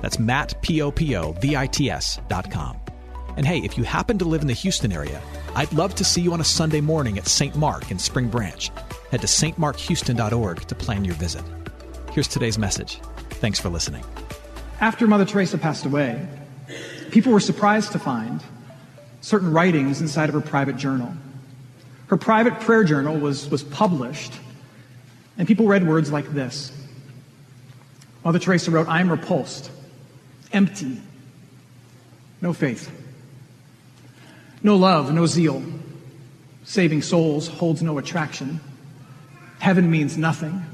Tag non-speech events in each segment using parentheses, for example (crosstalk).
That's Matt, P-O-P-O-V-I-T-S dot com. And hey, if you happen to live in the Houston area, I'd love to see you on a Sunday morning at St. Mark in Spring Branch. Head to stmarkhouston.org to plan your visit. Here's today's message. Thanks for listening. After Mother Teresa passed away, people were surprised to find certain writings inside of her private journal. Her private prayer journal was, was published, and people read words like this. Mother Teresa wrote, I am repulsed, empty, no faith, no love, no zeal. Saving souls holds no attraction. Heaven means nothing.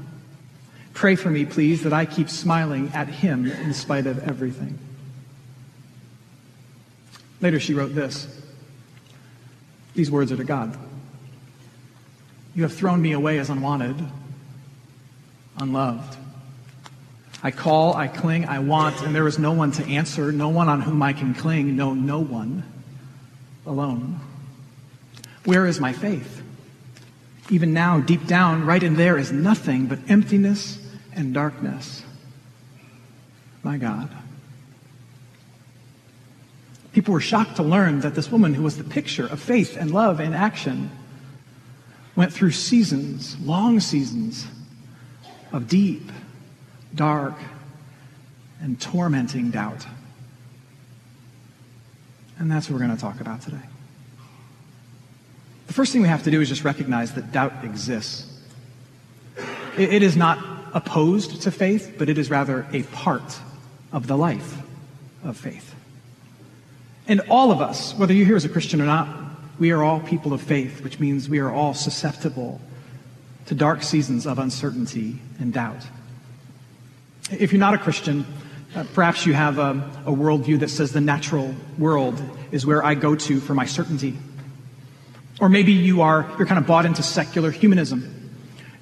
Pray for me, please, that I keep smiling at him in spite of everything. Later, she wrote this. These words are to God. You have thrown me away as unwanted, unloved. I call, I cling, I want, and there is no one to answer, no one on whom I can cling, no, no one alone. Where is my faith? Even now, deep down, right in there is nothing but emptiness and darkness. My God. People were shocked to learn that this woman, who was the picture of faith and love in action, went through seasons, long seasons, of deep, dark, and tormenting doubt. And that's what we're going to talk about today. The first thing we have to do is just recognize that doubt exists. it, it is not opposed to faith, but it is rather a part of the life of faith. And all of us, whether you're here as a Christian or not, we are all people of faith, which means we are all susceptible to dark seasons of uncertainty and doubt. If you're not a Christian, uh, perhaps you have a, a worldview that says the natural world is where I go to for my certainty. Or maybe you are, you're kind of bought into secular humanism.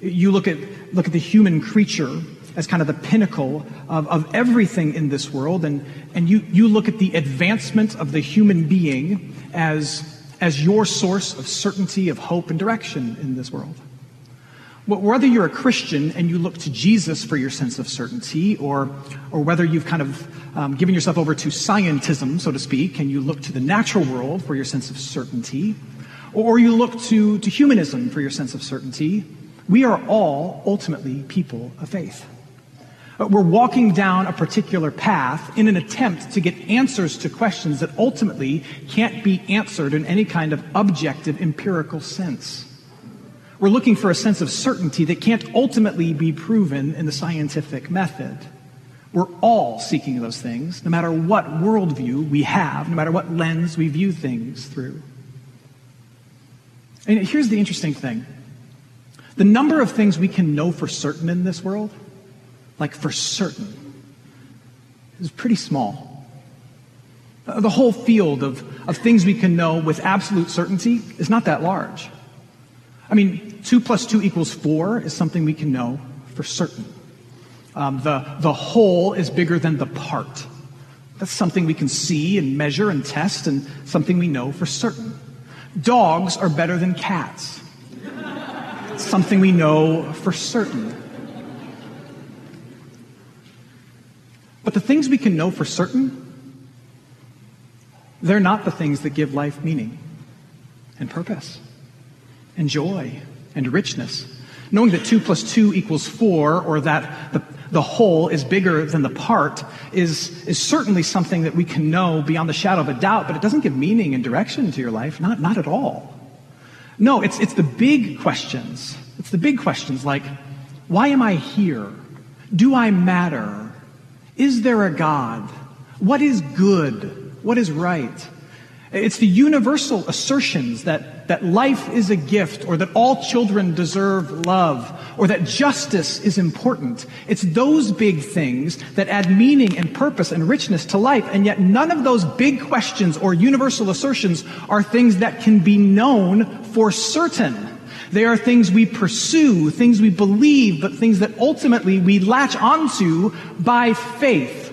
You look at, look at the human creature as kind of the pinnacle of, of everything in this world, and, and you, you look at the advancement of the human being as as your source of certainty, of hope, and direction in this world. Whether you're a Christian and you look to Jesus for your sense of certainty, or, or whether you've kind of um, given yourself over to scientism, so to speak, and you look to the natural world for your sense of certainty, or you look to, to humanism for your sense of certainty, we are all ultimately people of faith. Uh, we're walking down a particular path in an attempt to get answers to questions that ultimately can't be answered in any kind of objective empirical sense. We're looking for a sense of certainty that can't ultimately be proven in the scientific method. We're all seeking those things, no matter what worldview we have, no matter what lens we view things through. And here's the interesting thing the number of things we can know for certain in this world like for certain, is pretty small. The whole field of, of things we can know with absolute certainty is not that large. I mean, 2 plus 2 equals 4 is something we can know for certain. Um, the, the whole is bigger than the part. That's something we can see and measure and test and something we know for certain. Dogs are better than cats. something we know for certain. But the things we can know for certain, they're not the things that give life meaning and purpose and joy and richness. Knowing that 2 plus 2 equals 4 or that the, the whole is bigger than the part is, is certainly something that we can know beyond the shadow of a doubt, but it doesn't give meaning and direction to your life. Not, not at all. No, it's, it's the big questions. It's the big questions like, why am I here? Do I matter? Is there a God? What is good? What is right? It's the universal assertions that, that life is a gift or that all children deserve love or that justice is important. It's those big things that add meaning and purpose and richness to life. And yet none of those big questions or universal assertions are things that can be known for certain. They are things we pursue, things we believe, but things that ultimately we latch onto by faith.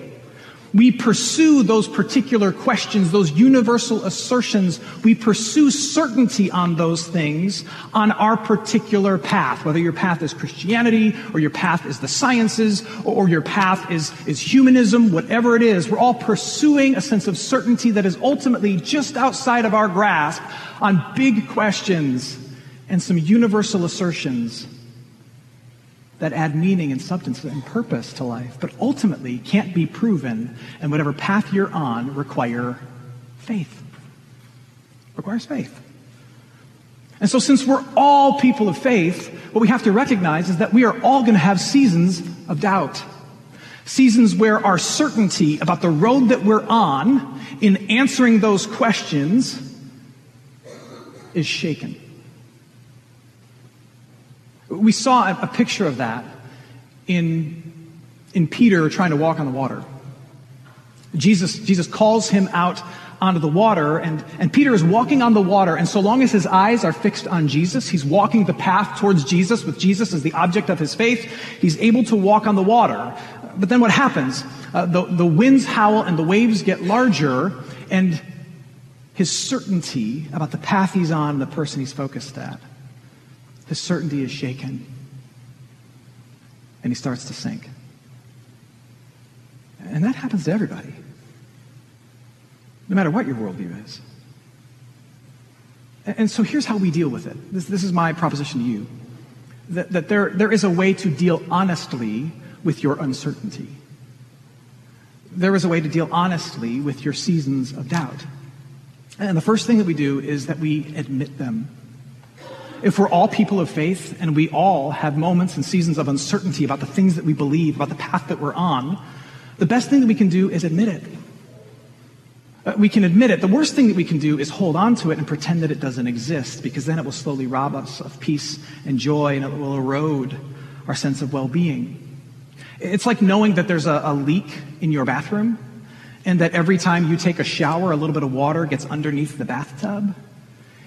We pursue those particular questions, those universal assertions. We pursue certainty on those things on our particular path, whether your path is Christianity or your path is the sciences or your path is, is humanism, whatever it is. We're all pursuing a sense of certainty that is ultimately just outside of our grasp on big questions and some universal assertions that add meaning and substance and purpose to life, but ultimately can't be proven, and whatever path you're on require faith. Requires faith. And so, since we're all people of faith, what we have to recognize is that we are all going to have seasons of doubt. Seasons where our certainty about the road that we're on in answering those questions is shaken. We saw a, picture of that in, in Peter trying to walk on the water. Jesus, Jesus calls him out onto the water, and, and Peter is walking on the water, and so long as his eyes are fixed on Jesus, he's walking the path towards Jesus with Jesus as the object of his faith, he's able to walk on the water. But then what happens? Uh, the, the winds howl and the waves get larger, and his certainty about the path he's on, and the person he's focused at, his certainty is shaken. And he starts to sink. And that happens to everybody, no matter what your worldview is. And so here's how we deal with it. This, this is my proposition to you that, that there, there is a way to deal honestly with your uncertainty. There is a way to deal honestly with your seasons of doubt. And the first thing that we do is that we admit them if we're all people of faith and we all have moments and seasons of uncertainty about the things that we believe, about the path that we're on, the best thing that we can do is admit it. Uh, we can admit it. The worst thing that we can do is hold on to it and pretend that it doesn't exist because then it will slowly rob us of peace and joy and it will erode our sense of well being. It's like knowing that there's a, a leak in your bathroom and that every time you take a shower, a little bit of water gets underneath the bathtub.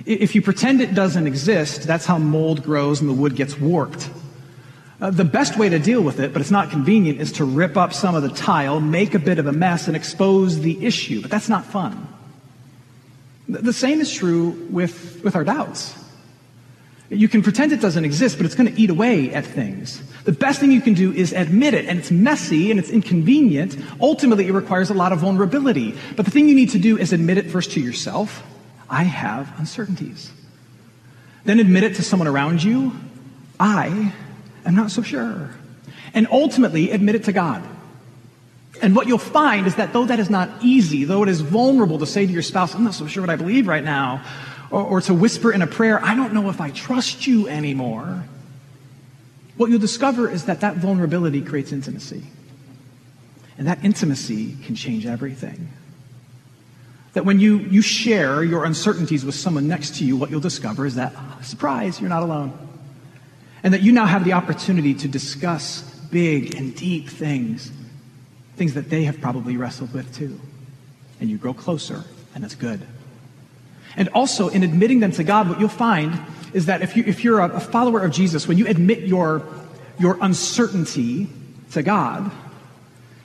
If you pretend it doesn't exist, that's how mold grows and the wood gets warped. Uh, the best way to deal with it, but it's not convenient, is to rip up some of the tile, make a bit of a mess, and expose the issue. But that's not fun. The same is true with, with our doubts. You can pretend it doesn't exist, but it's going to eat away at things. The best thing you can do is admit it, and it's messy and it's inconvenient. Ultimately, it requires a lot of vulnerability. But the thing you need to do is admit it first to yourself I have uncertainties. Then admit it to someone around you. I am not so sure. And ultimately admit it to God. And what you'll find is that though that is not easy, though it is vulnerable to say to your spouse, I'm not so sure what I believe right now, or, or to whisper in a prayer, I don't know if I trust you anymore, what you'll discover is that that vulnerability creates intimacy. And that intimacy can change everything. That when you, you share your uncertainties with someone next to you, what you'll discover is that, oh, surprise, you're not alone. And that you now have the opportunity to discuss big and deep things, things that they have probably wrestled with too. And you grow closer, and it's good. And also, in admitting them to God, what you'll find is that if, you, if you're a, a follower of Jesus, when you admit your, your uncertainty, to God.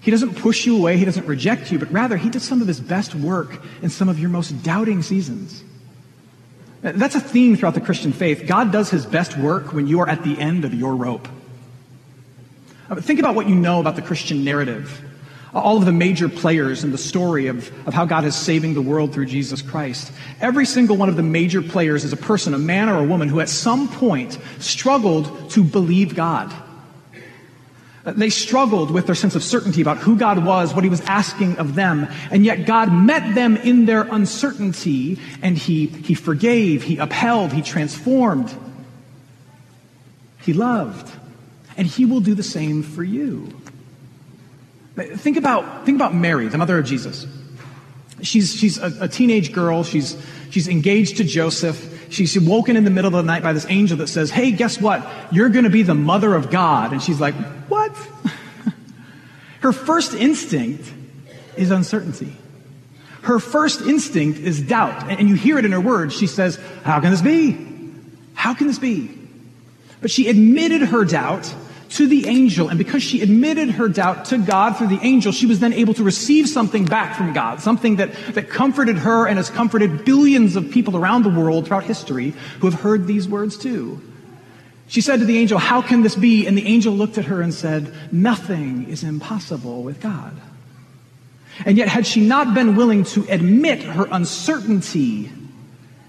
He doesn't push you away, He doesn't reject you, but rather He does some of His best work in some of your most doubting seasons. That's a theme throughout the Christian faith. God does His best work when you are at the end of your rope. Uh, think about what you know about the Christian narrative. All of the major players in the story of, of how God is saving the world through Jesus Christ. Every single one of the major players is a person, a man or a woman, who at some point struggled to believe God. They struggled with their sense of certainty about who God was, what He was asking of them, and yet God met them in their uncertainty, and He, he forgave, He upheld, He transformed, He loved, and He will do the same for you. Think about, think about Mary, the mother of Jesus. She's, she's a, a teenage girl, she's, she's engaged to Joseph, she's woken in the middle of the night by this angel that says, Hey, guess what? You're going to be the mother of God. And she's like? Her first instinct is uncertainty. Her first instinct is doubt. And you hear it in her words. She says, How can this be? How can this be? But she admitted her doubt to the angel. And because she admitted her doubt to God through the angel, she was then able to receive something back from God, something that, that comforted her and has comforted billions of people around the world throughout history who have heard these words too. She said to the angel, How can this be? And the angel looked at her and said, Nothing is impossible with God. And yet, had she not been willing to admit her uncertainty,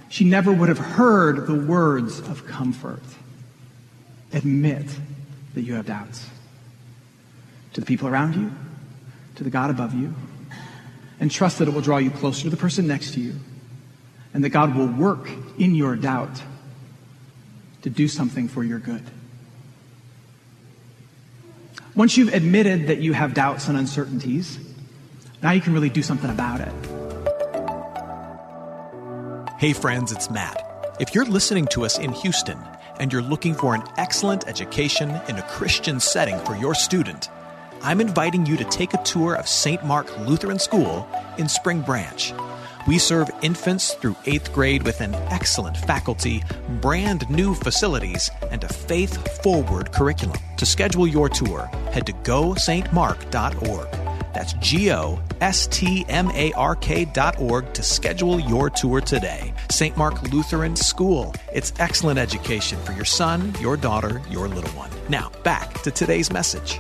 she never would have heard the words of comfort. Admit that you have doubts. To the people around you, to the God above you, and trust that it will draw you closer to the person next to you, and that God will work in your doubt to do something for your good. Once you've admitted that you have doubts and uncertainties, now you can really do something about it. Hey, friends, it's Matt. If you're listening to us in Houston, and you're looking for an excellent education in a Christian setting for your student, I'm inviting you to take a tour of St. Mark Lutheran School in Spring Branch. We serve infants through eighth grade with an excellent faculty, brand new facilities, and a faith forward curriculum. To schedule your tour, head to gostmark.org. That's G O S T M A R K dot org to schedule your tour today. St. Mark Lutheran School. It's excellent education for your son, your daughter, your little one. Now, back to today's message.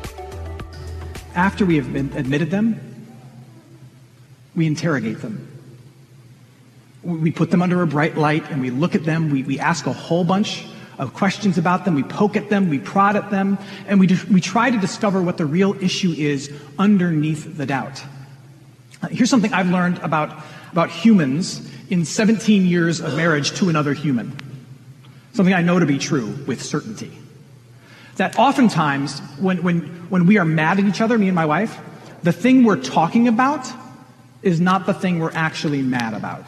After we have admitted them, we interrogate them. We put them under a bright light and we look at them. We, we ask a whole bunch of questions about them. We poke at them, we prod at them, and we, we try to discover what the real issue is underneath the doubt. Uh, here's something I've learned about, about humans in 17 years of marriage to another human. Something I know to be true with certainty. That oftentimes, when, when, when we are mad at each other, me and my wife, the thing we're talking about is not the thing we're actually mad about.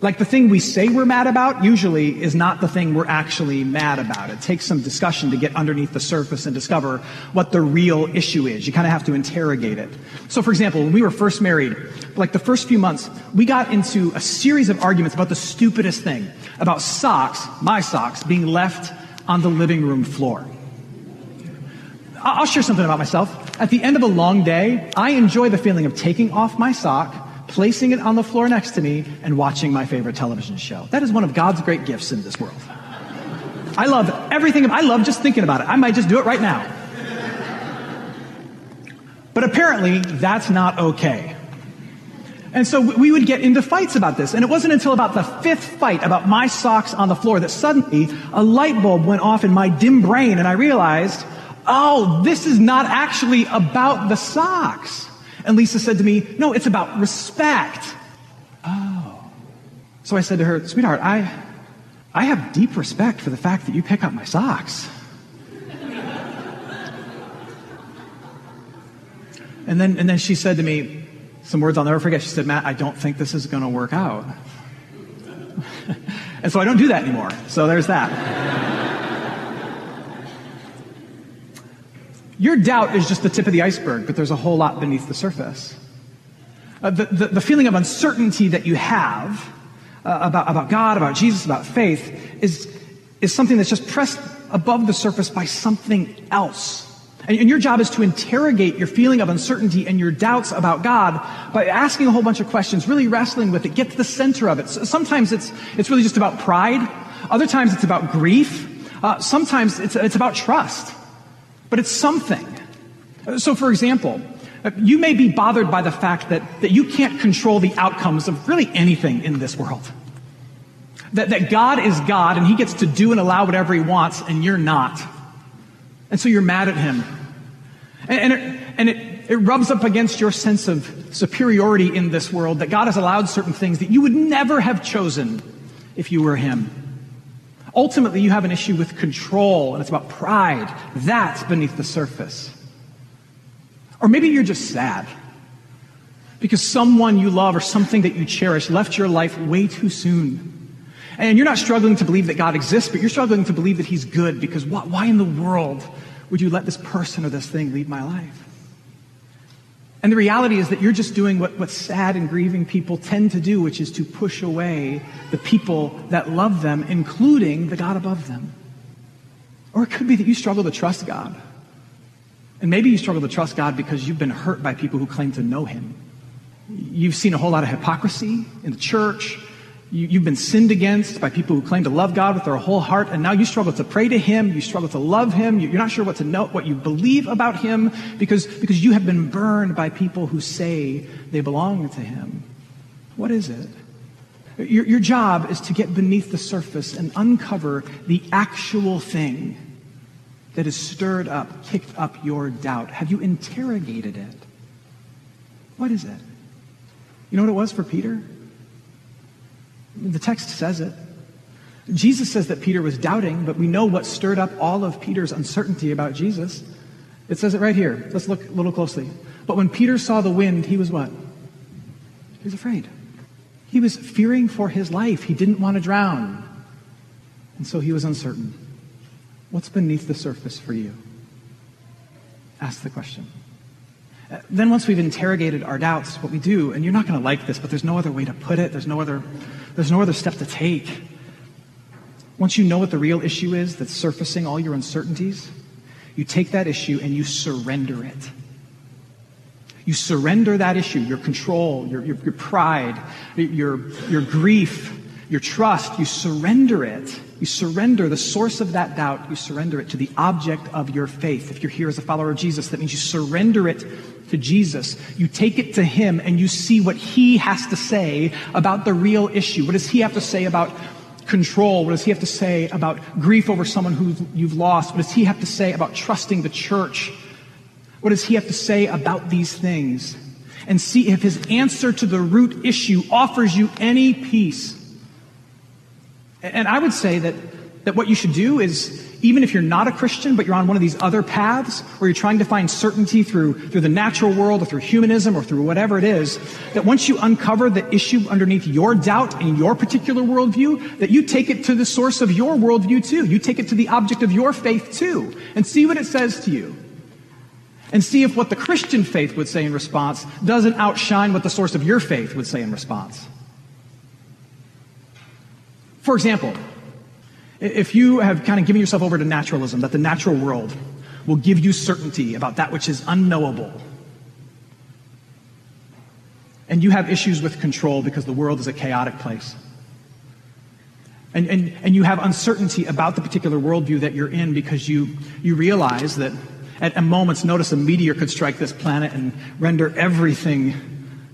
Like the thing we say we're mad about usually is not the thing we're actually mad about. It takes some discussion to get underneath the surface and discover what the real issue is. You kind of have to interrogate it. So for example, when we were first married, like the first few months, we got into a series of arguments about the stupidest thing, about socks, my socks, being left on the living room floor. I'll share something about myself. At the end of a long day, I enjoy the feeling of taking off my sock placing it on the floor next to me, and watching my favorite television show. That is one of God's great gifts in this world. I love everything. I love just thinking about it. I might just do it right now. But apparently, that's not okay. And so we would get into fights about this. And it wasn't until about the fifth fight about my socks on the floor that suddenly a light bulb went off in my dim brain and I realized, oh, this is not actually about the socks. And Lisa said to me, No, it's about respect. Oh. So I said to her, Sweetheart, I, I have deep respect for the fact that you pick up my socks. and then, and then she said to me some words I'll never forget. She said, Matt, I don't think this is going to work out. (laughs) and so I don't do that anymore. So there's that. Your doubt is just the tip of the iceberg, but there's a whole lot beneath the surface. Uh, the, the, the, feeling of uncertainty that you have uh, about, about God, about Jesus, about faith is, is something that's just pressed above the surface by something else. And, and your job is to interrogate your feeling of uncertainty and your doubts about God by asking a whole bunch of questions, really wrestling with it, get to the center of it. So sometimes it's, it's really just about pride. Other times it's about grief. Uh, sometimes it's, it's about trust. But it's something. So for example, you may be bothered by the fact that, that you can't control the outcomes of really anything in this world. That, that God is God and He gets to do and allow whatever He wants and you're not. And so you're mad at Him. And, and, it, and it, it rubs up against your sense of superiority in this world that God has allowed certain things that you would never have chosen if you were Him. Ultimately, you have an issue with control and it's about pride. That's beneath the surface. Or maybe you're just sad because someone you love or something that you cherish left your life way too soon. And you're not struggling to believe that God exists, but you're struggling to believe that He's good because why, why in the world would you let this person or this thing leave my life? And the reality is that you're just doing what, what sad and grieving people tend to do, which is to push away the people that love them, including the God above them. Or it could be that you struggle to trust God. And maybe you struggle to trust God because you've been hurt by people who claim to know Him. You've seen a whole lot of hypocrisy in the church. You, have been sinned against by people who claim to love God with their whole heart, and now you struggle to pray to Him. You struggle to love Him. You're not sure what to know, what you believe about Him, because, because you have been burned by people who say they belong to Him. What is it? Your, your job is to get beneath the surface and uncover the actual thing that has stirred up, kicked up your doubt? Have you interrogated it? What is it? You know what it was for Peter? The text says it. Jesus says that Peter was doubting, but we know what stirred up all of Peter's uncertainty about Jesus. It says it right here. Let's look a little closely. But when Peter saw the wind, he was what? He was afraid. He was fearing for his life. He didn't want to drown. And so he was uncertain. What's beneath the surface for you? Ask the question. Then once we've interrogated our doubts, what we do, and you're not going to like this, but there's no other way to put it. There's no other, there's no other step to take. Once you know what the real issue is that's surfacing all your uncertainties, you take that issue and you surrender it. You surrender that issue, your control, your, your, your pride, your, your grief, your trust. You surrender it you surrender the source of that doubt, you surrender it to the object of your faith. If you're here as a follower of Jesus, that means you surrender it to Jesus. You take it to Him and you see what He has to say about the real issue. What does He have to say about control? What does He have to say about grief over someone who you've lost? What does He have to say about trusting the church? What does He have to say about these things? And see if His answer to the root issue offers you any peace and I would say that, that what you should do is, even if you're not a Christian, but you're on one of these other paths where you're trying to find certainty through, through the natural world or through humanism or through whatever it is, that once you uncover the issue underneath your doubt in your particular worldview, that you take it to the source of your worldview too. You take it to the object of your faith too. And see what it says to you. And see if what the Christian faith would say in response doesn't outshine what the source of your faith would say in response. For example, if you have kind of given yourself over to naturalism, that the natural world will give you certainty about that which is unknowable, and you have issues with control because the world is a chaotic place, and, and, and you have uncertainty about the particular worldview that you're in because you, you realize that at a moment's notice a meteor could strike this planet and render everything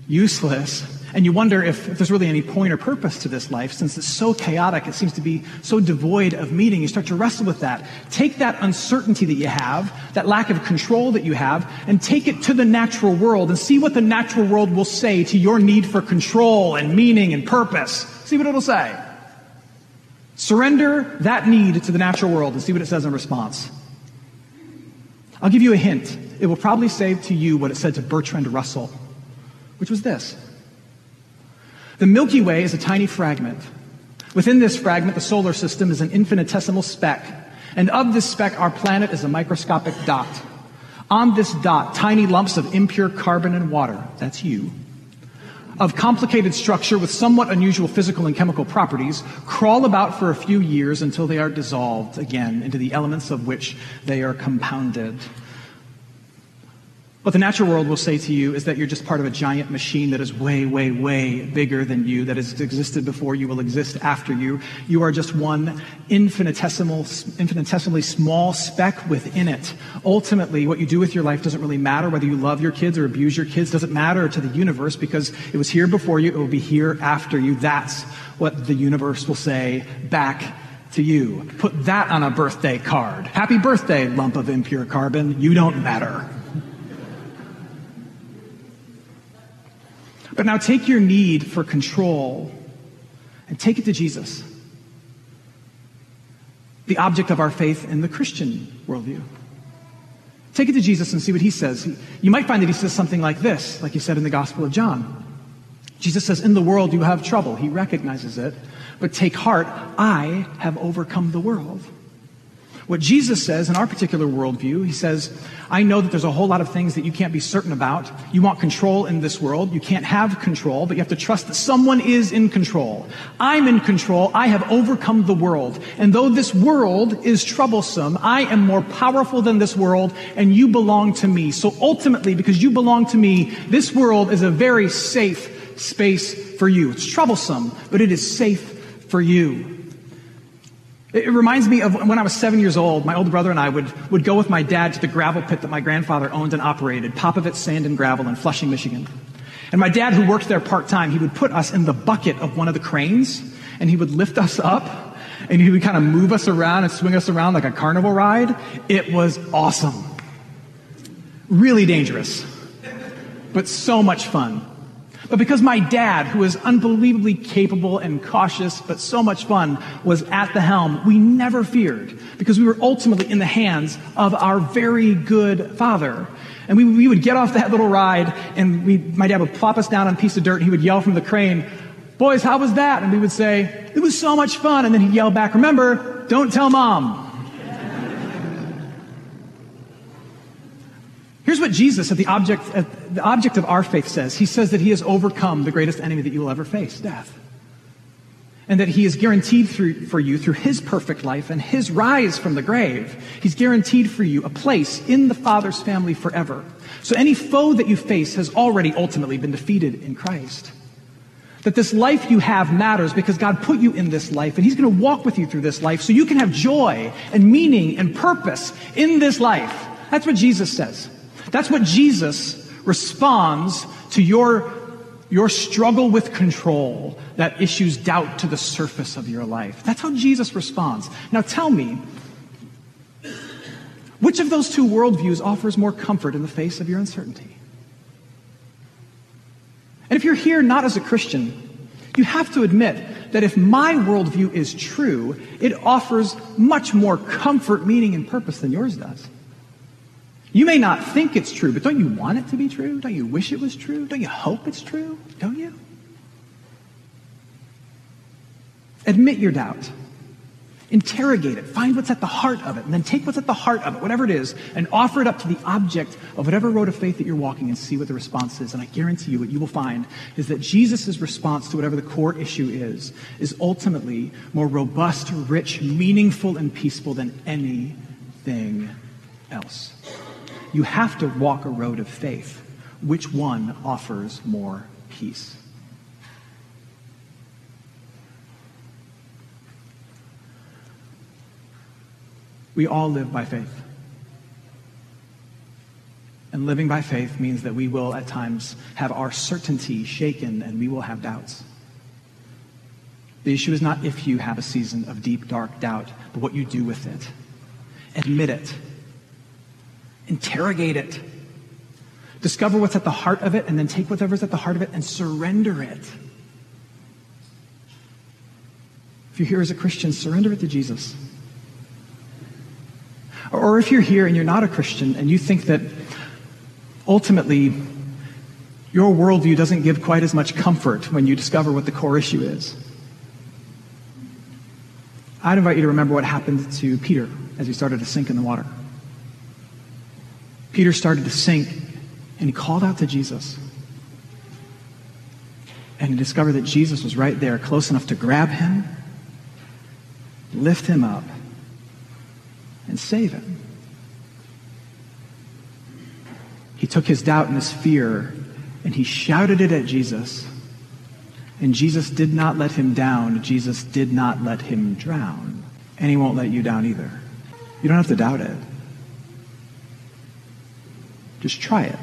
useless, and you wonder if, if, there's really any point or purpose to this life, since it's so chaotic, it seems to be so devoid of meaning. You start to wrestle with that. Take that uncertainty that you have, that lack of control that you have, and take it to the natural world and see what the natural world will say to your need for control and meaning and purpose. See what it'll say. Surrender that need to the natural world and see what it says in response. I'll give you a hint. It will probably say to you what it said to Bertrand Russell, which was this. The Milky Way is a tiny fragment. Within this fragment, the solar system is an infinitesimal speck. And of this speck, our planet is a microscopic dot. On this dot, tiny lumps of impure carbon and water, that's you, of complicated structure with somewhat unusual physical and chemical properties, crawl about for a few years until they are dissolved again into the elements of which they are compounded. What the natural world will say to you is that you're just part of a giant machine that is way, way, way bigger than you, that has existed before you, will exist after you. You are just one infinitesimal, infinitesimally small speck within it. Ultimately, what you do with your life doesn't really matter. Whether you love your kids or abuse your kids doesn't matter to the universe because it was here before you, it will be here after you. That's what the universe will say back to you. Put that on a birthday card. Happy birthday, lump of impure carbon. You don't matter. But now take your need for control and take it to Jesus, the object of our faith in the Christian worldview. Take it to Jesus and see what he says. You might find that he says something like this, like he said in the Gospel of John. Jesus says, In the world you have trouble. He recognizes it. But take heart, I have overcome the world. What Jesus says in our particular worldview, he says, I know that there's a whole lot of things that you can't be certain about. You want control in this world. You can't have control, but you have to trust that someone is in control. I'm in control. I have overcome the world. And though this world is troublesome, I am more powerful than this world, and you belong to me. So ultimately, because you belong to me, this world is a very safe space for you. It's troublesome, but it is safe for you. It reminds me of when I was seven years old, my older brother and I would, would go with my dad to the gravel pit that my grandfather owned and operated, Popovits Sand and Gravel in Flushing, Michigan. And my dad, who worked there part time, he would put us in the bucket of one of the cranes and he would lift us up and he would kind of move us around and swing us around like a carnival ride. It was awesome. Really dangerous, but so much fun. But because my dad, who was unbelievably capable and cautious, but so much fun, was at the helm, we never feared because we were ultimately in the hands of our very good father. And we, we would get off that little ride and we, my dad would plop us down on a piece of dirt and he would yell from the crane, boys, how was that? And we would say, it was so much fun. And then he'd yell back, remember, don't tell mom. Here's what Jesus, at the object, at the object of our faith, says. He says that he has overcome the greatest enemy that you will ever face, death. And that he is guaranteed through, for you through his perfect life and his rise from the grave. He's guaranteed for you a place in the Father's family forever. So any foe that you face has already ultimately been defeated in Christ. That this life you have matters because God put you in this life and He's going to walk with you through this life so you can have joy and meaning and purpose in this life. That's what Jesus says. That's what Jesus responds to your, your struggle with control that issues doubt to the surface of your life. That's how Jesus responds. Now tell me, which of those two worldviews offers more comfort in the face of your uncertainty? And if you're here not as a Christian, you have to admit that if my worldview is true, it offers much more comfort, meaning, and purpose than yours does. You may not think it's true, but don't you want it to be true? Don't you wish it was true? Don't you hope it's true? Don't you? Admit your doubt. Interrogate it. Find what's at the heart of it. And then take what's at the heart of it, whatever it is, and offer it up to the object of whatever road of faith that you're walking and see what the response is. And I guarantee you what you will find is that Jesus' response to whatever the core issue is, is ultimately more robust, rich, meaningful, and peaceful than anything else. You have to walk a road of faith. Which one offers more peace? We all live by faith. And living by faith means that we will at times have our certainty shaken and we will have doubts. The issue is not if you have a season of deep, dark doubt, but what you do with it. Admit it Interrogate it. Discover what's at the heart of it, and then take whatever's at the heart of it and surrender it. If you're here as a Christian, surrender it to Jesus. Or if you're here and you're not a Christian and you think that ultimately your worldview doesn't give quite as much comfort when you discover what the core issue is, I'd invite you to remember what happened to Peter as he started to sink in the water. Peter started to sink and he called out to Jesus. And he discovered that Jesus was right there, close enough to grab him, lift him up, and save him. He took his doubt and his fear and he shouted it at Jesus. And Jesus did not let him down. Jesus did not let him drown. And he won't let you down either. You don't have to doubt it. Just try it.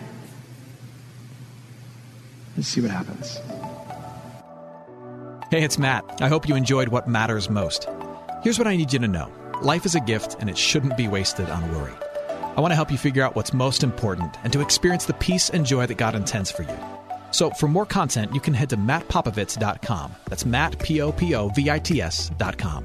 Let's see what happens. Hey, it's Matt. I hope you enjoyed what matters most. Here's what I need you to know life is a gift, and it shouldn't be wasted on worry. I want to help you figure out what's most important and to experience the peace and joy that God intends for you. So, for more content, you can head to mattpopovits.com. That's Matt, P O P O V I T S.com.